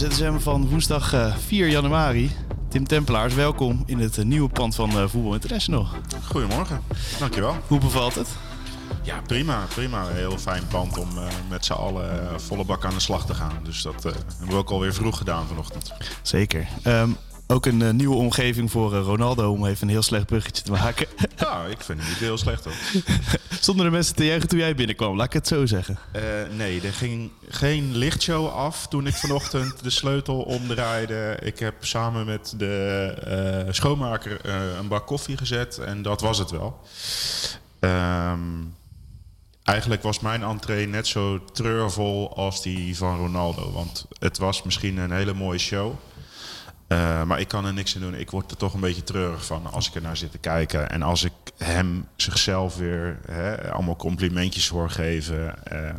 ZSM van woensdag uh, 4 januari. Tim Tempelaars, welkom in het uh, nieuwe pand van uh, Voetbal International. Goedemorgen, dankjewel. Hoe bevalt het? Ja, prima. Prima. Een heel fijn pand om uh, met z'n allen volle bak aan de slag te gaan. Dus dat hebben we ook alweer vroeg gedaan vanochtend. Zeker. Um, ook een uh, nieuwe omgeving voor uh, Ronaldo om even een heel slecht bruggetje te maken. Ja, ik vind het niet heel slecht hoor. Stonden er mensen te juichen toen jij binnenkwam, laat ik het zo zeggen? Uh, nee, er ging geen lichtshow af toen ik vanochtend de sleutel omdraaide. Ik heb samen met de schoonmaker een bak koffie gezet en dat was het wel. Um, eigenlijk was mijn entree net zo treurvol als die van Ronaldo. Want het was misschien een hele mooie show. Uh, maar ik kan er niks aan doen. Ik word er toch een beetje treurig van als ik er naar zit te kijken. En als ik hem zichzelf weer hè, allemaal complimentjes hoor geven. Uh,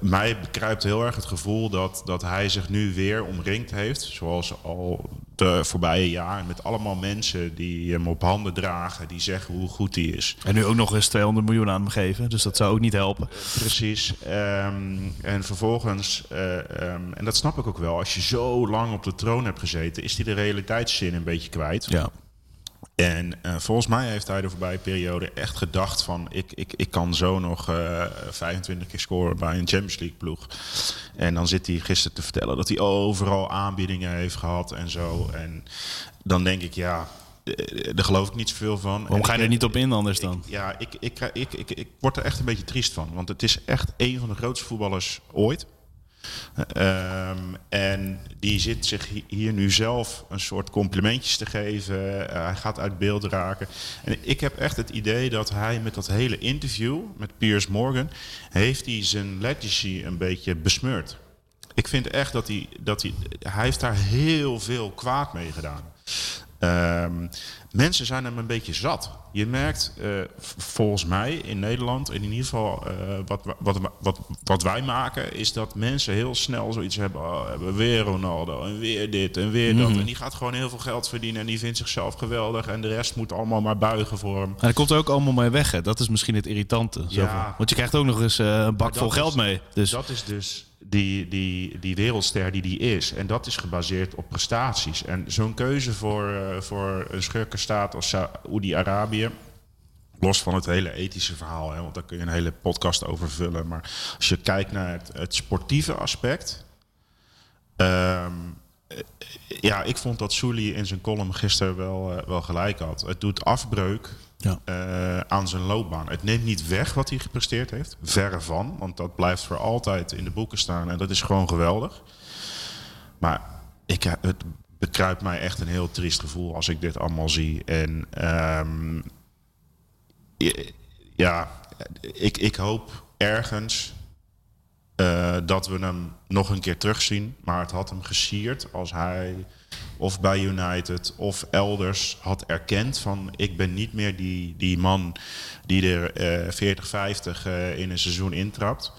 mij bekruipt heel erg het gevoel dat, dat hij zich nu weer omringd heeft. Zoals al de voorbije jaren. Met allemaal mensen die hem op handen dragen. Die zeggen hoe goed hij is. En nu ook nog eens 200 miljoen aan hem geven. Dus dat zou ook niet helpen. Precies. Um, en vervolgens, uh, um, en dat snap ik ook wel. Als je zo lang op de troon hebt gezeten. Is hij de realiteitszin een beetje kwijt. Ja. En uh, volgens mij heeft hij de voorbije periode echt gedacht van... ik, ik, ik kan zo nog uh, 25 keer scoren bij een Champions League ploeg. En dan zit hij gisteren te vertellen dat hij overal aanbiedingen heeft gehad en zo. En dan denk ik, ja, daar geloof ik niet zoveel van. Waarom ga je er niet op in anders dan? Ik, ja, ik, ik, ik, ik, ik word er echt een beetje triest van. Want het is echt een van de grootste voetballers ooit. Um, en die zit zich hier nu zelf een soort complimentjes te geven. Uh, hij gaat uit beeld raken. En ik heb echt het idee dat hij met dat hele interview met Piers Morgan... heeft hij zijn legacy een beetje besmeurd. Ik vind echt dat hij... Dat hij, hij heeft daar heel veel kwaad mee gedaan. Um, mensen zijn hem een beetje zat. Je merkt uh, volgens mij in Nederland, in ieder geval uh, wat, wat, wat, wat wij maken, is dat mensen heel snel zoiets hebben. Oh, hebben weer Ronaldo en weer dit en weer dat. Mm. En die gaat gewoon heel veel geld verdienen en die vindt zichzelf geweldig. En de rest moet allemaal maar buigen voor hem. En dat komt er ook allemaal mee weg. Hè? Dat is misschien het irritante. Ja. Want je krijgt ook nog eens uh, een bak vol geld is, mee. Dus. Dat is dus die, die, die wereldster die die is. En dat is gebaseerd op prestaties. En zo'n keuze voor, uh, voor een schurkenstaat als Saoedi-Arabië. Los van het hele ethische verhaal, hè, want daar kun je een hele podcast over vullen. Maar als je kijkt naar het, sportieve aspect. Um, ja, ik vond dat Souli in zijn column gisteren wel, uh, wel gelijk had. Het doet afbreuk ja. uh, aan zijn loopbaan. Het neemt niet weg wat hij gepresteerd heeft. Verre van, want dat blijft voor altijd in de boeken staan. En dat is gewoon geweldig. Maar ik, het bekruipt mij echt een heel triest gevoel als ik dit allemaal zie. En um, ja, ik, ik hoop ergens uh, dat we hem nog een keer terugzien. Maar het had hem gesierd als hij of bij United of elders had erkend van ik ben niet meer die, die man die er uh, 40, 50 uh, in een seizoen intrapt.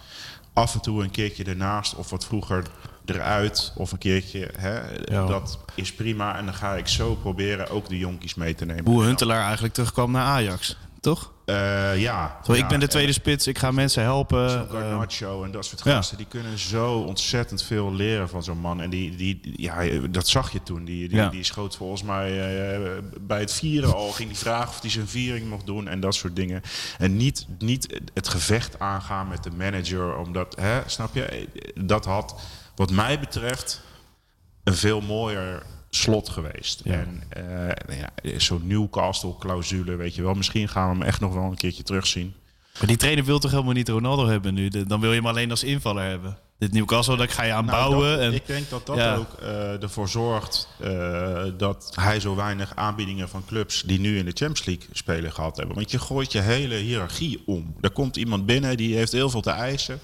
Af en toe een keertje ernaast of wat vroeger eruit of een keertje. Hè, ja. Dat is prima en dan ga ik zo proberen ook de jonkies mee te nemen. Hoe Huntelaar eigenlijk terugkwam naar Ajax, toch? Uh, ja. Zo, ik ja, ben de tweede spits, ik ga mensen helpen. Zo'n Garnacho uh, en dat soort gasten, ja. die kunnen zo ontzettend veel leren van zo'n man. En die, die, ja, dat zag je toen. Die, die, die schoot volgens mij uh, bij het vieren al, ging die vragen of hij zijn viering mocht doen en dat soort dingen. En niet, niet het gevecht aangaan met de manager, omdat, hè, snap je, dat had wat mij betreft een veel mooier slot geweest. Ja. En uh, ja, zo'n Newcastle-clausule, weet je wel. Misschien gaan we hem echt nog wel een keertje terugzien. Maar die trainer wil toch helemaal niet Ronaldo hebben nu? Dan wil je hem alleen als invaller hebben. Dit Newcastle, dat ga je aanbouwen. Nou, dat, en, ik denk dat dat ja. ook uh, ervoor zorgt uh, dat hij zo weinig aanbiedingen van clubs die nu in de Champions League spelen gehad hebben. Want je gooit je hele hiërarchie om. Er komt iemand binnen die heeft heel veel te eisen.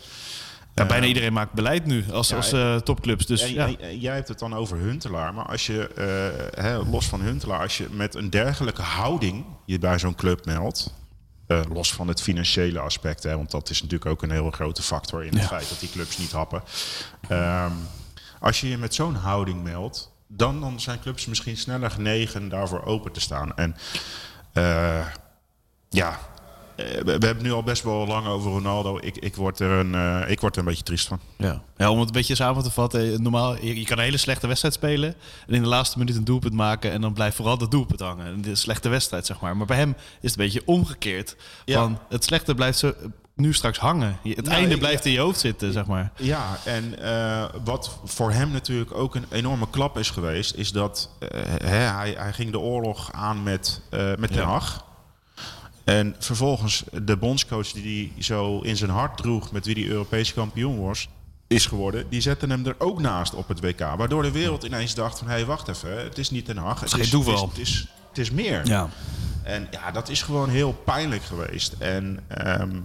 Ja, bijna iedereen maakt beleid nu als, ja, als uh, topclubs. Dus, ja, ja. Jij hebt het dan over Huntelaar. Maar als je, uh, hè, los van Huntelaar, als je met een dergelijke houding je bij zo'n club meldt. Uh, los van het financiële aspect, hè, want dat is natuurlijk ook een heel grote factor in het feit dat die clubs niet happen. Um, als je je met zo'n houding meldt, dan, dan zijn clubs misschien sneller genegen daarvoor open te staan. En ja, we we hebben nu al best wel lang over Ronaldo. Ik, ik, word, er een, eh, ik word er een beetje triest van. Ja. ja, om het een beetje samen te vatten. Normaal, je, je kan een hele slechte wedstrijd spelen. En in de laatste minuut een doelpunt maken. En dan blijft vooral dat doelpunt hangen. Een de slechte wedstrijd, zeg maar. Maar bij hem is het een beetje omgekeerd. Ja. Van het slechte blijft zo, nu straks hangen. Het Nou, einde blijft in je hoofd zitten, zeg maar. Ja, en eh, wat voor hem natuurlijk ook een enorme klap is geweest, is dat eh, hij, hij ging de oorlog aan met, eh met Ten Ja. En vervolgens de bondscoach die hij zo in zijn hart droeg, met wie hij Europees kampioen was, is geworden, die zette hem er ook naast op het WK. Waardoor de wereld ineens dacht van, hé, hey, wacht even, het is niet Ten Hag. Het geen toeval. Het is, het is, het is meer. Ja. En ja, dat is gewoon heel pijnlijk geweest. En ehm,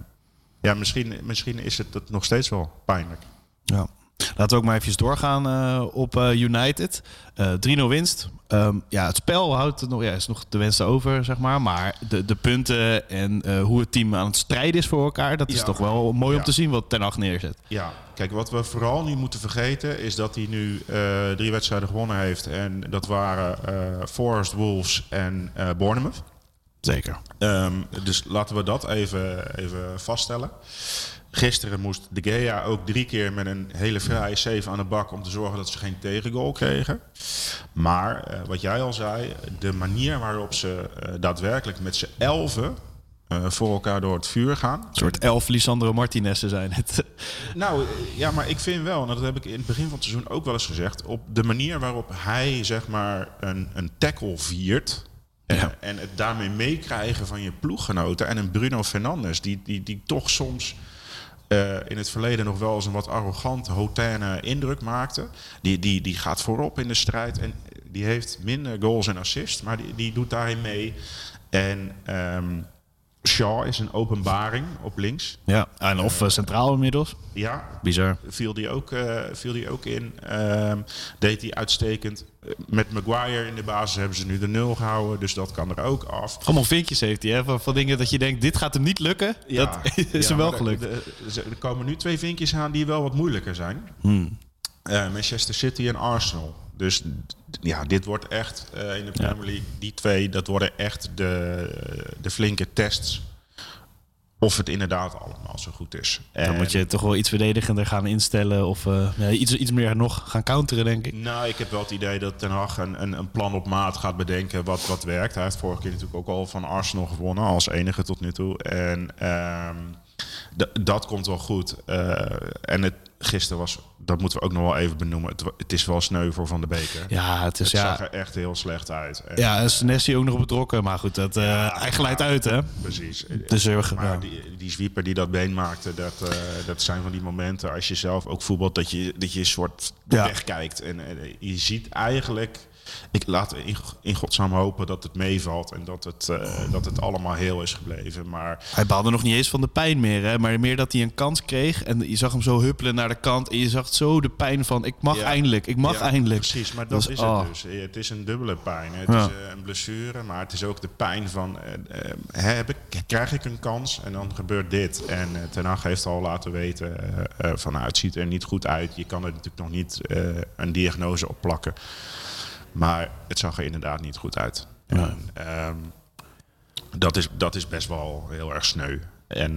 ja, misschien, misschien is het dat nog steeds wel pijnlijk. Ja. Laten we ook maar even doorgaan eh, op eh, United. Eh 3-0 winst. Ehm, ja, het spel houdt nog, ja, is nog de wensen over, zeg maar. Maar de, de punten en eh, hoe het team aan het strijden is voor elkaar... dat is Ja. toch wel mooi om te zien wat Ten Hag neerzet. Ja, kijk, wat we vooral niet moeten vergeten is dat hij nu eh, drie wedstrijden gewonnen heeft. En dat waren eh Forest, Wolves en eh Bournemouth. Zeker. Ehm, dus laten we dat even, even vaststellen. Gisteren moest De Gea ook drie keer met een hele vrije save aan de bak om te zorgen dat ze geen tegengoal kregen. Maar eh, wat jij al zei, de manier waarop ze eh, daadwerkelijk met z'n elfen eh, voor elkaar door het vuur gaan. Een soort elf Lisandro Martinez zijn het. Nou ja, maar ik vind wel, en dat heb ik in het begin van het seizoen ook wel eens gezegd, op de manier waarop hij zeg maar een, een tackle viert. Ja. En het daarmee meekrijgen van je ploeggenoten. En een Bruno Fernandes, die, die, die toch soms eh, in het verleden nog wel eens een wat arrogante, hautaine indruk maakte. Die, die, die gaat voorop in de strijd en die heeft minder goals en assists, maar die, die doet daarin mee. En ehm, Shaw is een openbaring op links. Ja, en of eh, centraal inmiddels. Ja, Bizar. viel die ook, eh, viel die ook in. Ehm, deed hij uitstekend. Eh, Met Maguire in de basis hebben ze nu de nul gehouden. Dus dat kan er ook af. Allemaal vinkjes heeft hij, hè? Van, van dingen dat je denkt, dit gaat hem niet lukken. dat is ja, hem wel gelukt. Er, er- er komen nu twee vinkjes aan die wel wat moeilijker zijn. Hmm. Eh, Manchester City en Arsenal. Dus ja, dit wordt echt eh, in de Premier League, die twee, dat worden echt de, de flinke tests. Of het inderdaad allemaal zo goed is. Dan En- moet je toch wel iets verdedigender gaan instellen. Of eh, ja, iets, iets meer nog gaan counteren, denk ik. Nou, ik heb wel het idee dat Ten Hag een, een, een plan op maat gaat bedenken wat, wat werkt. Hij heeft vorige keer natuurlijk ook al van Arsenal gewonnen, als enige tot nu toe. En ehm, dat komt wel goed. Eh, en het, gisteren was, dat moeten we ook nog wel even benoemen, het, het is wel sneu voor Van de Beker. Ja, het is het zag ja. er echt heel slecht uit. En- Ja, en Senesi ook nog betrokken. Maar goed, dat, eh hij glijdt uit, hè? Precies. Dus er, Maar ja. die, die zwieper die dat been maakte, dat, eh, dat zijn van die momenten als je zelf ook voetbalt, dat je, dat je een soort Ja. wegkijkt. En eh, je ziet eigenlijk, ik laat in, in godsnaam hopen dat het meevalt en dat het, eh, dat het allemaal heel is gebleven. Maar Hij baalde nog niet eens van de pijn meer, hè? Maar meer dat hij een kans kreeg. En je zag hem zo huppelen naar de kant. En je zag zo de pijn van, ik mag Ja. eindelijk, ik mag Ja, eindelijk. Precies, maar dat Dus, is oh. het dus. Eh, Het is een dubbele pijn. Het Ja. is eh, een blessure, maar het is ook de pijn van... eh, heb ik, krijg ik een kans en dan gebeurt dit. En Ten Hag heeft al laten weten eh, eh, van nou, het ziet er niet goed uit. Je kan er natuurlijk nog niet een diagnose op plakken. Maar het zag er inderdaad niet goed uit. Ja. En, ehm, dat, is, dat is best wel heel erg sneu. En...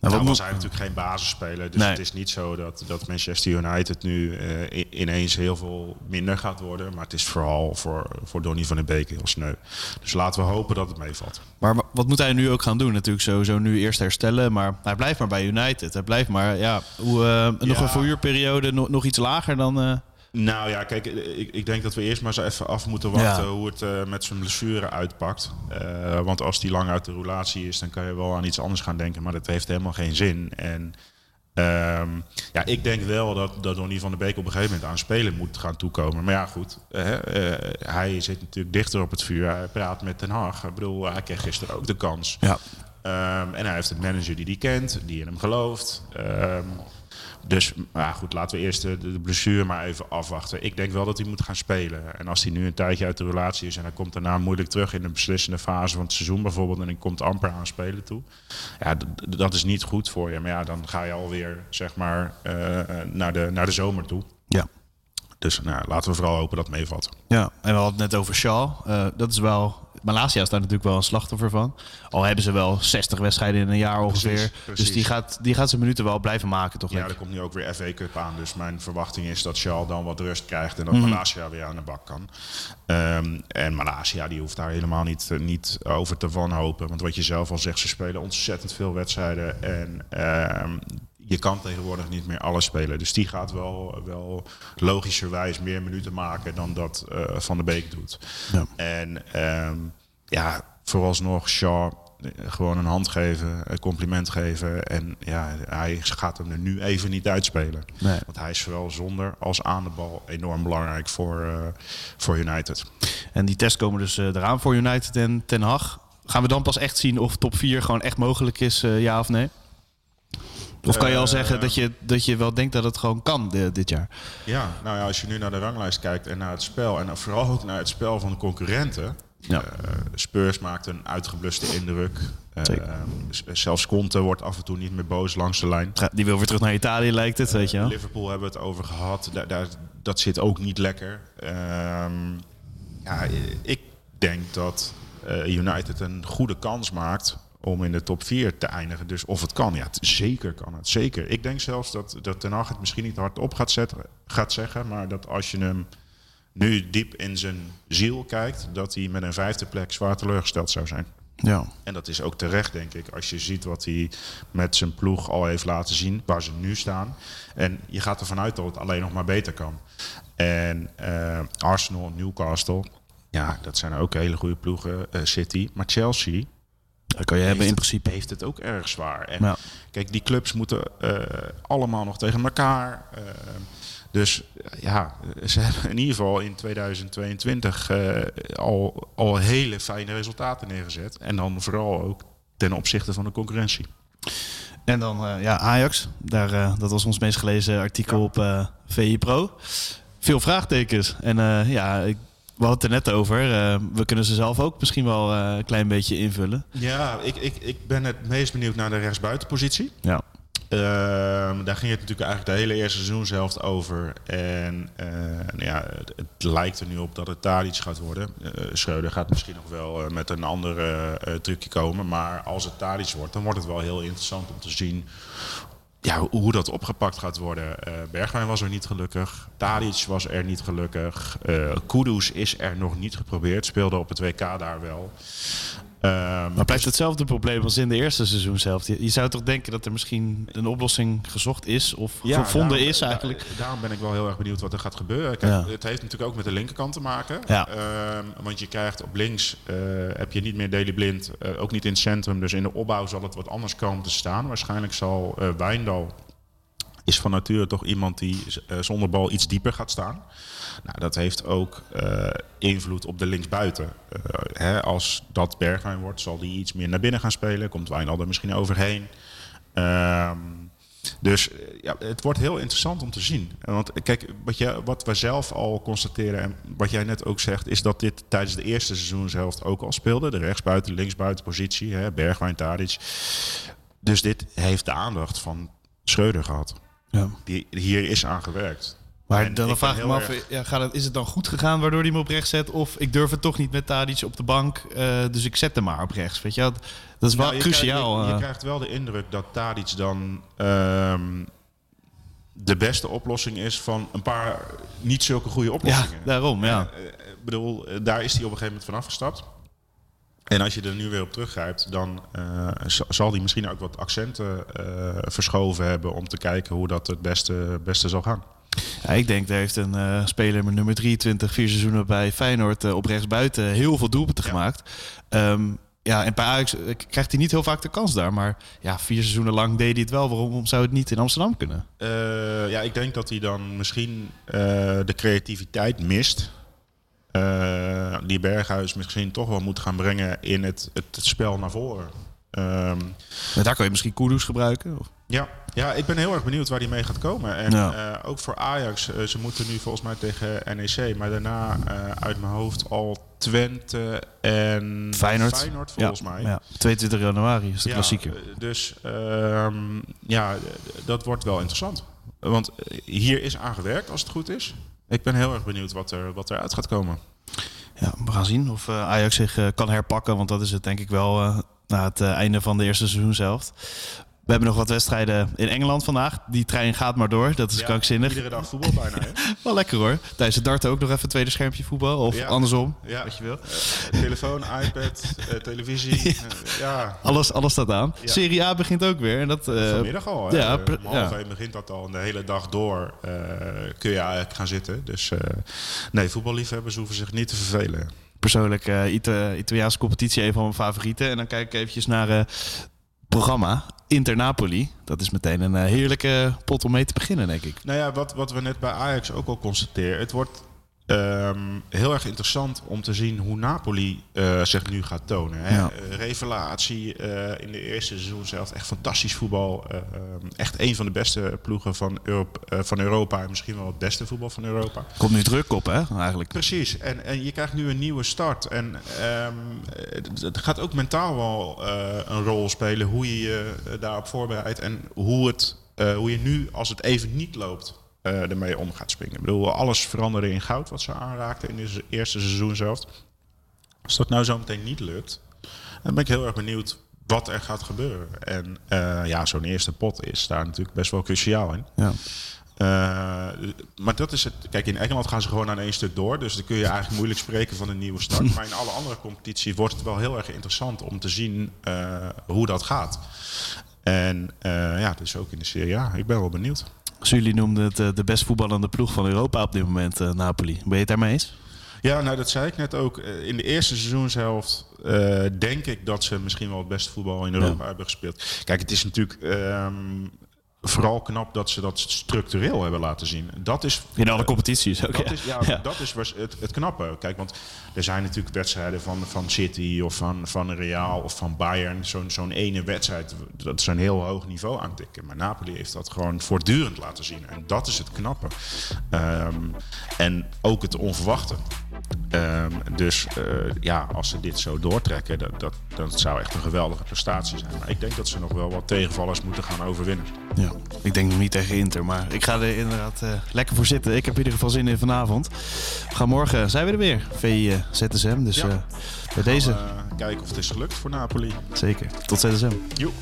wat nou was hij natuurlijk geen basisspeler. Dus Nee. het is niet zo dat, dat Manchester United nu eh, ineens heel veel minder gaat worden. Maar het is vooral voor, voor Donny van den Beek heel sneu. Dus laten we hopen dat het meevalt. Maar wa- wat moet hij nu ook gaan doen? Natuurlijk sowieso nu eerst herstellen. Maar hij blijft maar bij United. Hij blijft maar, ja, hoe, eh, nog Ja. een verhuurperiode, nog, nog iets lager dan... eh, Nou ja, kijk, ik, ik denk dat we eerst maar eens even af moeten wachten Ja. hoe het eh, met zijn blessure uitpakt. Eh, want als die lang uit de roulatie is, dan kan je wel aan iets anders gaan denken. Maar dat heeft helemaal geen zin. En ehm, ja, ik denk wel dat, dat Donny van der Beek op een gegeven moment aan spelen moet gaan toekomen. Maar ja, goed, eh, hij zit natuurlijk dichter op het vuur. Hij praat met Den Haag. Ik bedoel, hij kreeg gisteren ook de kans. ja. Ehm, en hij heeft een manager die die kent, die in hem gelooft. Ehm, dus ja, goed, laten we eerst de, de blessure maar even afwachten. Ik denk wel dat hij moet gaan spelen. En als hij nu een tijdje uit de relatie is en hij komt daarna moeilijk terug in de beslissende fase van het seizoen bijvoorbeeld en hij komt amper aan spelen toe. Ja, dat is niet goed voor je. Maar ja, dan ga je alweer zeg maar eh, naar, de, naar de zomer toe. ja. Dus nou, laten we vooral hopen dat het meevalt. Ja, en we hadden het net over Shaw. Eh, dat is wel Malasia is daar natuurlijk wel een slachtoffer van. Al hebben ze wel 60 wedstrijden in een jaar ongeveer. Precies, precies. Dus die gaat, die gaat zijn minuten wel blijven maken, toch? Ja, er komt nu ook weer FA Cup aan. Dus mijn verwachting is dat Charles dan wat rust krijgt en dat. Malasia weer aan de bak kan. Ehm, en Malasia die hoeft daar helemaal niet, eh, niet over te wanhopen. Want wat je zelf al zegt, ze spelen ontzettend veel wedstrijden. En ehm, je kan tegenwoordig niet meer alles spelen. Dus die gaat wel, wel logischerwijs meer minuten maken dan dat eh, Van der Beek doet. Ja. En ehm, ja, vooralsnog Shaw eh, gewoon een hand geven, een compliment geven. En ja, hij gaat hem er nu even niet uitspelen. Nee. Want hij is zowel zonder als aan de bal enorm belangrijk voor, eh, voor United. En die tests komen dus eraan voor United en Ten Hag. Gaan we dan pas echt zien of top 4 gewoon echt mogelijk is, ja of nee? Of kan je al Eh, zeggen dat je, dat je wel denkt dat het gewoon kan di- dit jaar? Ja, nou ja, als je nu naar de ranglijst kijkt en naar het spel... en vooral ook naar het spel van de concurrenten... Ja. eh, Spurs maakt een uitgebluste indruk. Z- zelfs Conte wordt af en toe niet meer boos langs de lijn. Die wil weer terug naar Italië, lijkt het, weet je wel. Liverpool hebben we het over gehad. Daar, daar, dat zit ook niet lekker. Ehm, ja, ik denk dat United een goede kans maakt om in de top 4 te eindigen. Dus of het kan, ja, het- zeker kan het. Zeker. Ik denk zelfs dat, dat Ten Hag het misschien niet hardop gaat, zetten, gaat zeggen, maar dat als je hem nu diep in zijn ziel kijkt, dat hij met een vijfde plek zwaar teleurgesteld zou zijn. Ja. En dat is ook terecht, denk ik. Als je ziet wat hij met zijn ploeg al heeft laten zien, waar ze nu staan. En je gaat ervan uit dat het alleen nog maar beter kan. En eh, Arsenal, Newcastle, ja, dat zijn ook hele goede ploegen. eh, City. Maar Chelsea Dat kan je hebben in principe. heeft het ook erg zwaar. En Ja. kijk, die clubs moeten eh, allemaal nog tegen elkaar. eh, dus ja, ze hebben in ieder geval in 2022 eh, al, al hele fijne resultaten neergezet. En dan vooral ook ten opzichte van de concurrentie. En dan ja, Ajax. Daar, dat was ons meest gelezen artikel op eh VI Pro. Veel vraagtekens. En ja, ik, we hadden het er net over. Eh, we kunnen ze zelf ook misschien wel eh, een klein beetje invullen. Ja, ik, ik, ik ben het meest benieuwd naar de rechtsbuitenpositie. Ja. Ehm, daar ging het natuurlijk eigenlijk de hele eerste seizoenshelft over. En nou ja, het, het lijkt er nu op dat het Tadic gaat worden. Schreuder gaat misschien nog wel met een ander trucje komen. Maar als het Tadic wordt, dan wordt het wel heel interessant om te zien ja, hoe- dat opgepakt gaat worden. Eh Bergwijn was er niet gelukkig. Tadic was er niet gelukkig. eh Kudus is er nog niet geprobeerd. Speelde op het WK daar wel. Ehm, Maar blijft hetzelfde probleem als in de eerste seizoen zelf. Je je zou toch denken dat er misschien een oplossing gezocht is of gevonden daarom- is eigenlijk. da- daarom ben ik wel heel erg benieuwd wat er gaat gebeuren. Kijk, Ja. Het heeft natuurlijk ook met de linkerkant te maken. Ja. Ehm, want je krijgt op links eh, heb je niet meer Deli Blind, eh, ook niet in het centrum. Dus in de opbouw zal het wat anders komen te staan. Waarschijnlijk zal eh Wijndal is van nature toch iemand die eh, zonder bal iets dieper gaat staan. Nou, dat heeft ook eh, invloed op de linksbuiten. Eh, hè, als dat Bergwijn wordt, zal die iets meer naar binnen gaan spelen. Komt Wijndal er misschien overheen. Ehm, dus ja, het wordt heel interessant om te zien. Want kijk, wat, je, wat we zelf al constateren en wat jij net ook zegt, is dat dit tijdens de eerste seizoenshelft ook al speelde. De rechtsbuiten, linksbuiten positie, hè, Bergwijn, Tadic. Dus dit heeft de aandacht van Schreuder gehad. Ja. Die, hier is aan gewerkt. Maar En dan ik vraag ik me af, erg- ja, gaat het, is het dan goed gegaan waardoor hij me op rechts zet? Of ik durf het toch niet met Tadic op de bank, eh, dus ik zet hem maar op rechts. Weet je, wel? dat is wel Nou, je cruciaal. Krijgt, je, je eh. krijgt wel de indruk dat Tadic dan ehm, de beste oplossing is van een paar niet zulke goede ja, oplossingen. daarom, ja. Ik bedoel, eh, daar is hij op een gegeven moment van afgestapt. En als je er nu weer op teruggrijpt, dan eh, zal hij misschien ook wat accenten eh, verschoven hebben om te kijken hoe dat het beste, beste zal gaan. Ja, ik denk, daar heeft een eh, speler met nummer 23, vier seizoenen bij Feyenoord op rechtsbuiten heel veel doelpunten Ja. gemaakt. Ehm, ja, en bij Ajax krijgt hij niet heel vaak de kans daar. Maar ja, vier seizoenen lang deed hij het wel. Waarom zou het niet in Amsterdam kunnen? Ja, ik denk dat hij dan misschien de creativiteit mist. Eh, die Berghuis misschien toch wel moet gaan brengen in het, het, spel naar voren. Maar daar kan je misschien Kudus gebruiken. Of? ja. ja, ik ben heel erg benieuwd waar hij mee gaat komen. En Ja. eh, ook voor Ajax, eh, ze moeten nu volgens mij tegen NEC, maar daarna uit mijn hoofd al Twente en Feyenoord. volgens ja, mij. Ja, 22 januari is de klassieker. eh, Dus ehm, ja, dat wordt wel interessant. Want hier is aan gewerkt als het goed is. Ik ben heel erg benieuwd wat er wat eruit gaat komen. Ja, we gaan zien of eh, Ajax zich eh, kan herpakken. Want dat is het denk ik wel eh, na het einde van de eerste seizoen zelf. We hebben nog wat wedstrijden in Engeland vandaag. Die trein gaat maar door. Dat is Ja, krankzinnig. Iedere dag voetbal bijna, hè? Wel lekker hoor. Tijdens het darten ook nog even een tweede schermpje voetbal. Of Ja. andersom, Ja. wat je wil. Eh, telefoon, iPad, eh, televisie. eh, ja, Alles, alles staat aan. Serie A begint ook weer. En dat, vanmiddag al. Hè? ja, Om half begint dat al. En de hele dag door kun je eigenlijk gaan zitten. Dus nee, voetballiefhebbers hoeven zich niet te vervelen. persoonlijk Ita- Italiaanse competitie een van mijn favorieten. En dan kijk ik eventjes naar het programma Inter Napoli. Dat is meteen een eh, heerlijke pot om mee te beginnen, denk ik. Nou ja, wat, wat we net bij Ajax ook al constateren. Het wordt ehm, heel erg interessant om te zien hoe Napoli eh, zich nu gaat tonen. Hè? Ja. Eh, revelatie eh, in de eerste seizoen zelf. Echt fantastisch voetbal. Eh, ehm, echt een van de beste ploegen van, Europe, van Europa. En misschien wel het beste voetbal van Europa. Komt nu druk op, hè, eigenlijk. Precies, en, en je krijgt nu een nieuwe start. En ehm, het- het gaat ook mentaal wel een rol spelen hoe je je daarop voorbereidt en hoe, het, hoe je nu, als het even niet loopt, eh, ermee om gaat springen. Ik bedoel, alles veranderde in goud wat ze aanraakten in het eerste seizoen zelf. Als dat nou zo meteen niet lukt, dan ben ik heel erg benieuwd wat er gaat gebeuren. En eh, ja, zo'n eerste pot is daar natuurlijk best wel cruciaal in. Ja. Eh, maar dat is het. Kijk, in Engeland gaan ze gewoon aan één stuk door. Dus dan kun je eigenlijk moeilijk spreken van een nieuwe start. Maar in alle andere competities wordt het wel heel erg interessant om te zien hoe dat gaat. En ja, dus ook in de Serie A. Ik ben wel benieuwd. Jullie noemden het eh, de best voetballende ploeg van Europa op dit moment, eh, Napoli. Ben je het daarmee eens? Ja, nou dat zei ik net ook. Eh, In de eerste seizoenshelft denk ik dat ze misschien wel het beste voetbal in Europa hebben gespeeld. Kijk, het is natuurlijk ehm, vooral knap dat ze dat structureel hebben laten zien. Dat is In alle competities ook, Dat ja. is, ja, Ja. dat is was het, het knappe. Kijk, want er zijn natuurlijk wedstrijden van, van City of van, van Real of van Bayern. Zo'n zo'n ene wedstrijd, dat is een heel hoog niveau aantikken. Maar Napoli heeft dat gewoon voortdurend laten zien. En dat is het knappe. Ehm, en ook het onverwachte. Ehm, dus eh, ja, als ze dit zo doortrekken, dat, dat, dat zou echt een geweldige prestatie zijn. Maar ik denk dat ze nog wel wat tegenvallers moeten gaan overwinnen. Ja, ik denk nog niet tegen Inter, maar ik ga er inderdaad eh, lekker voor zitten. Ik heb in ieder geval zin in vanavond. We gaan morgen, zijn we er weer, VI eh, ZSM. Dus Ja. eh, bij deze Eh, kijken of het is gelukt voor Napoli. zeker. Tot ZSM. Joep.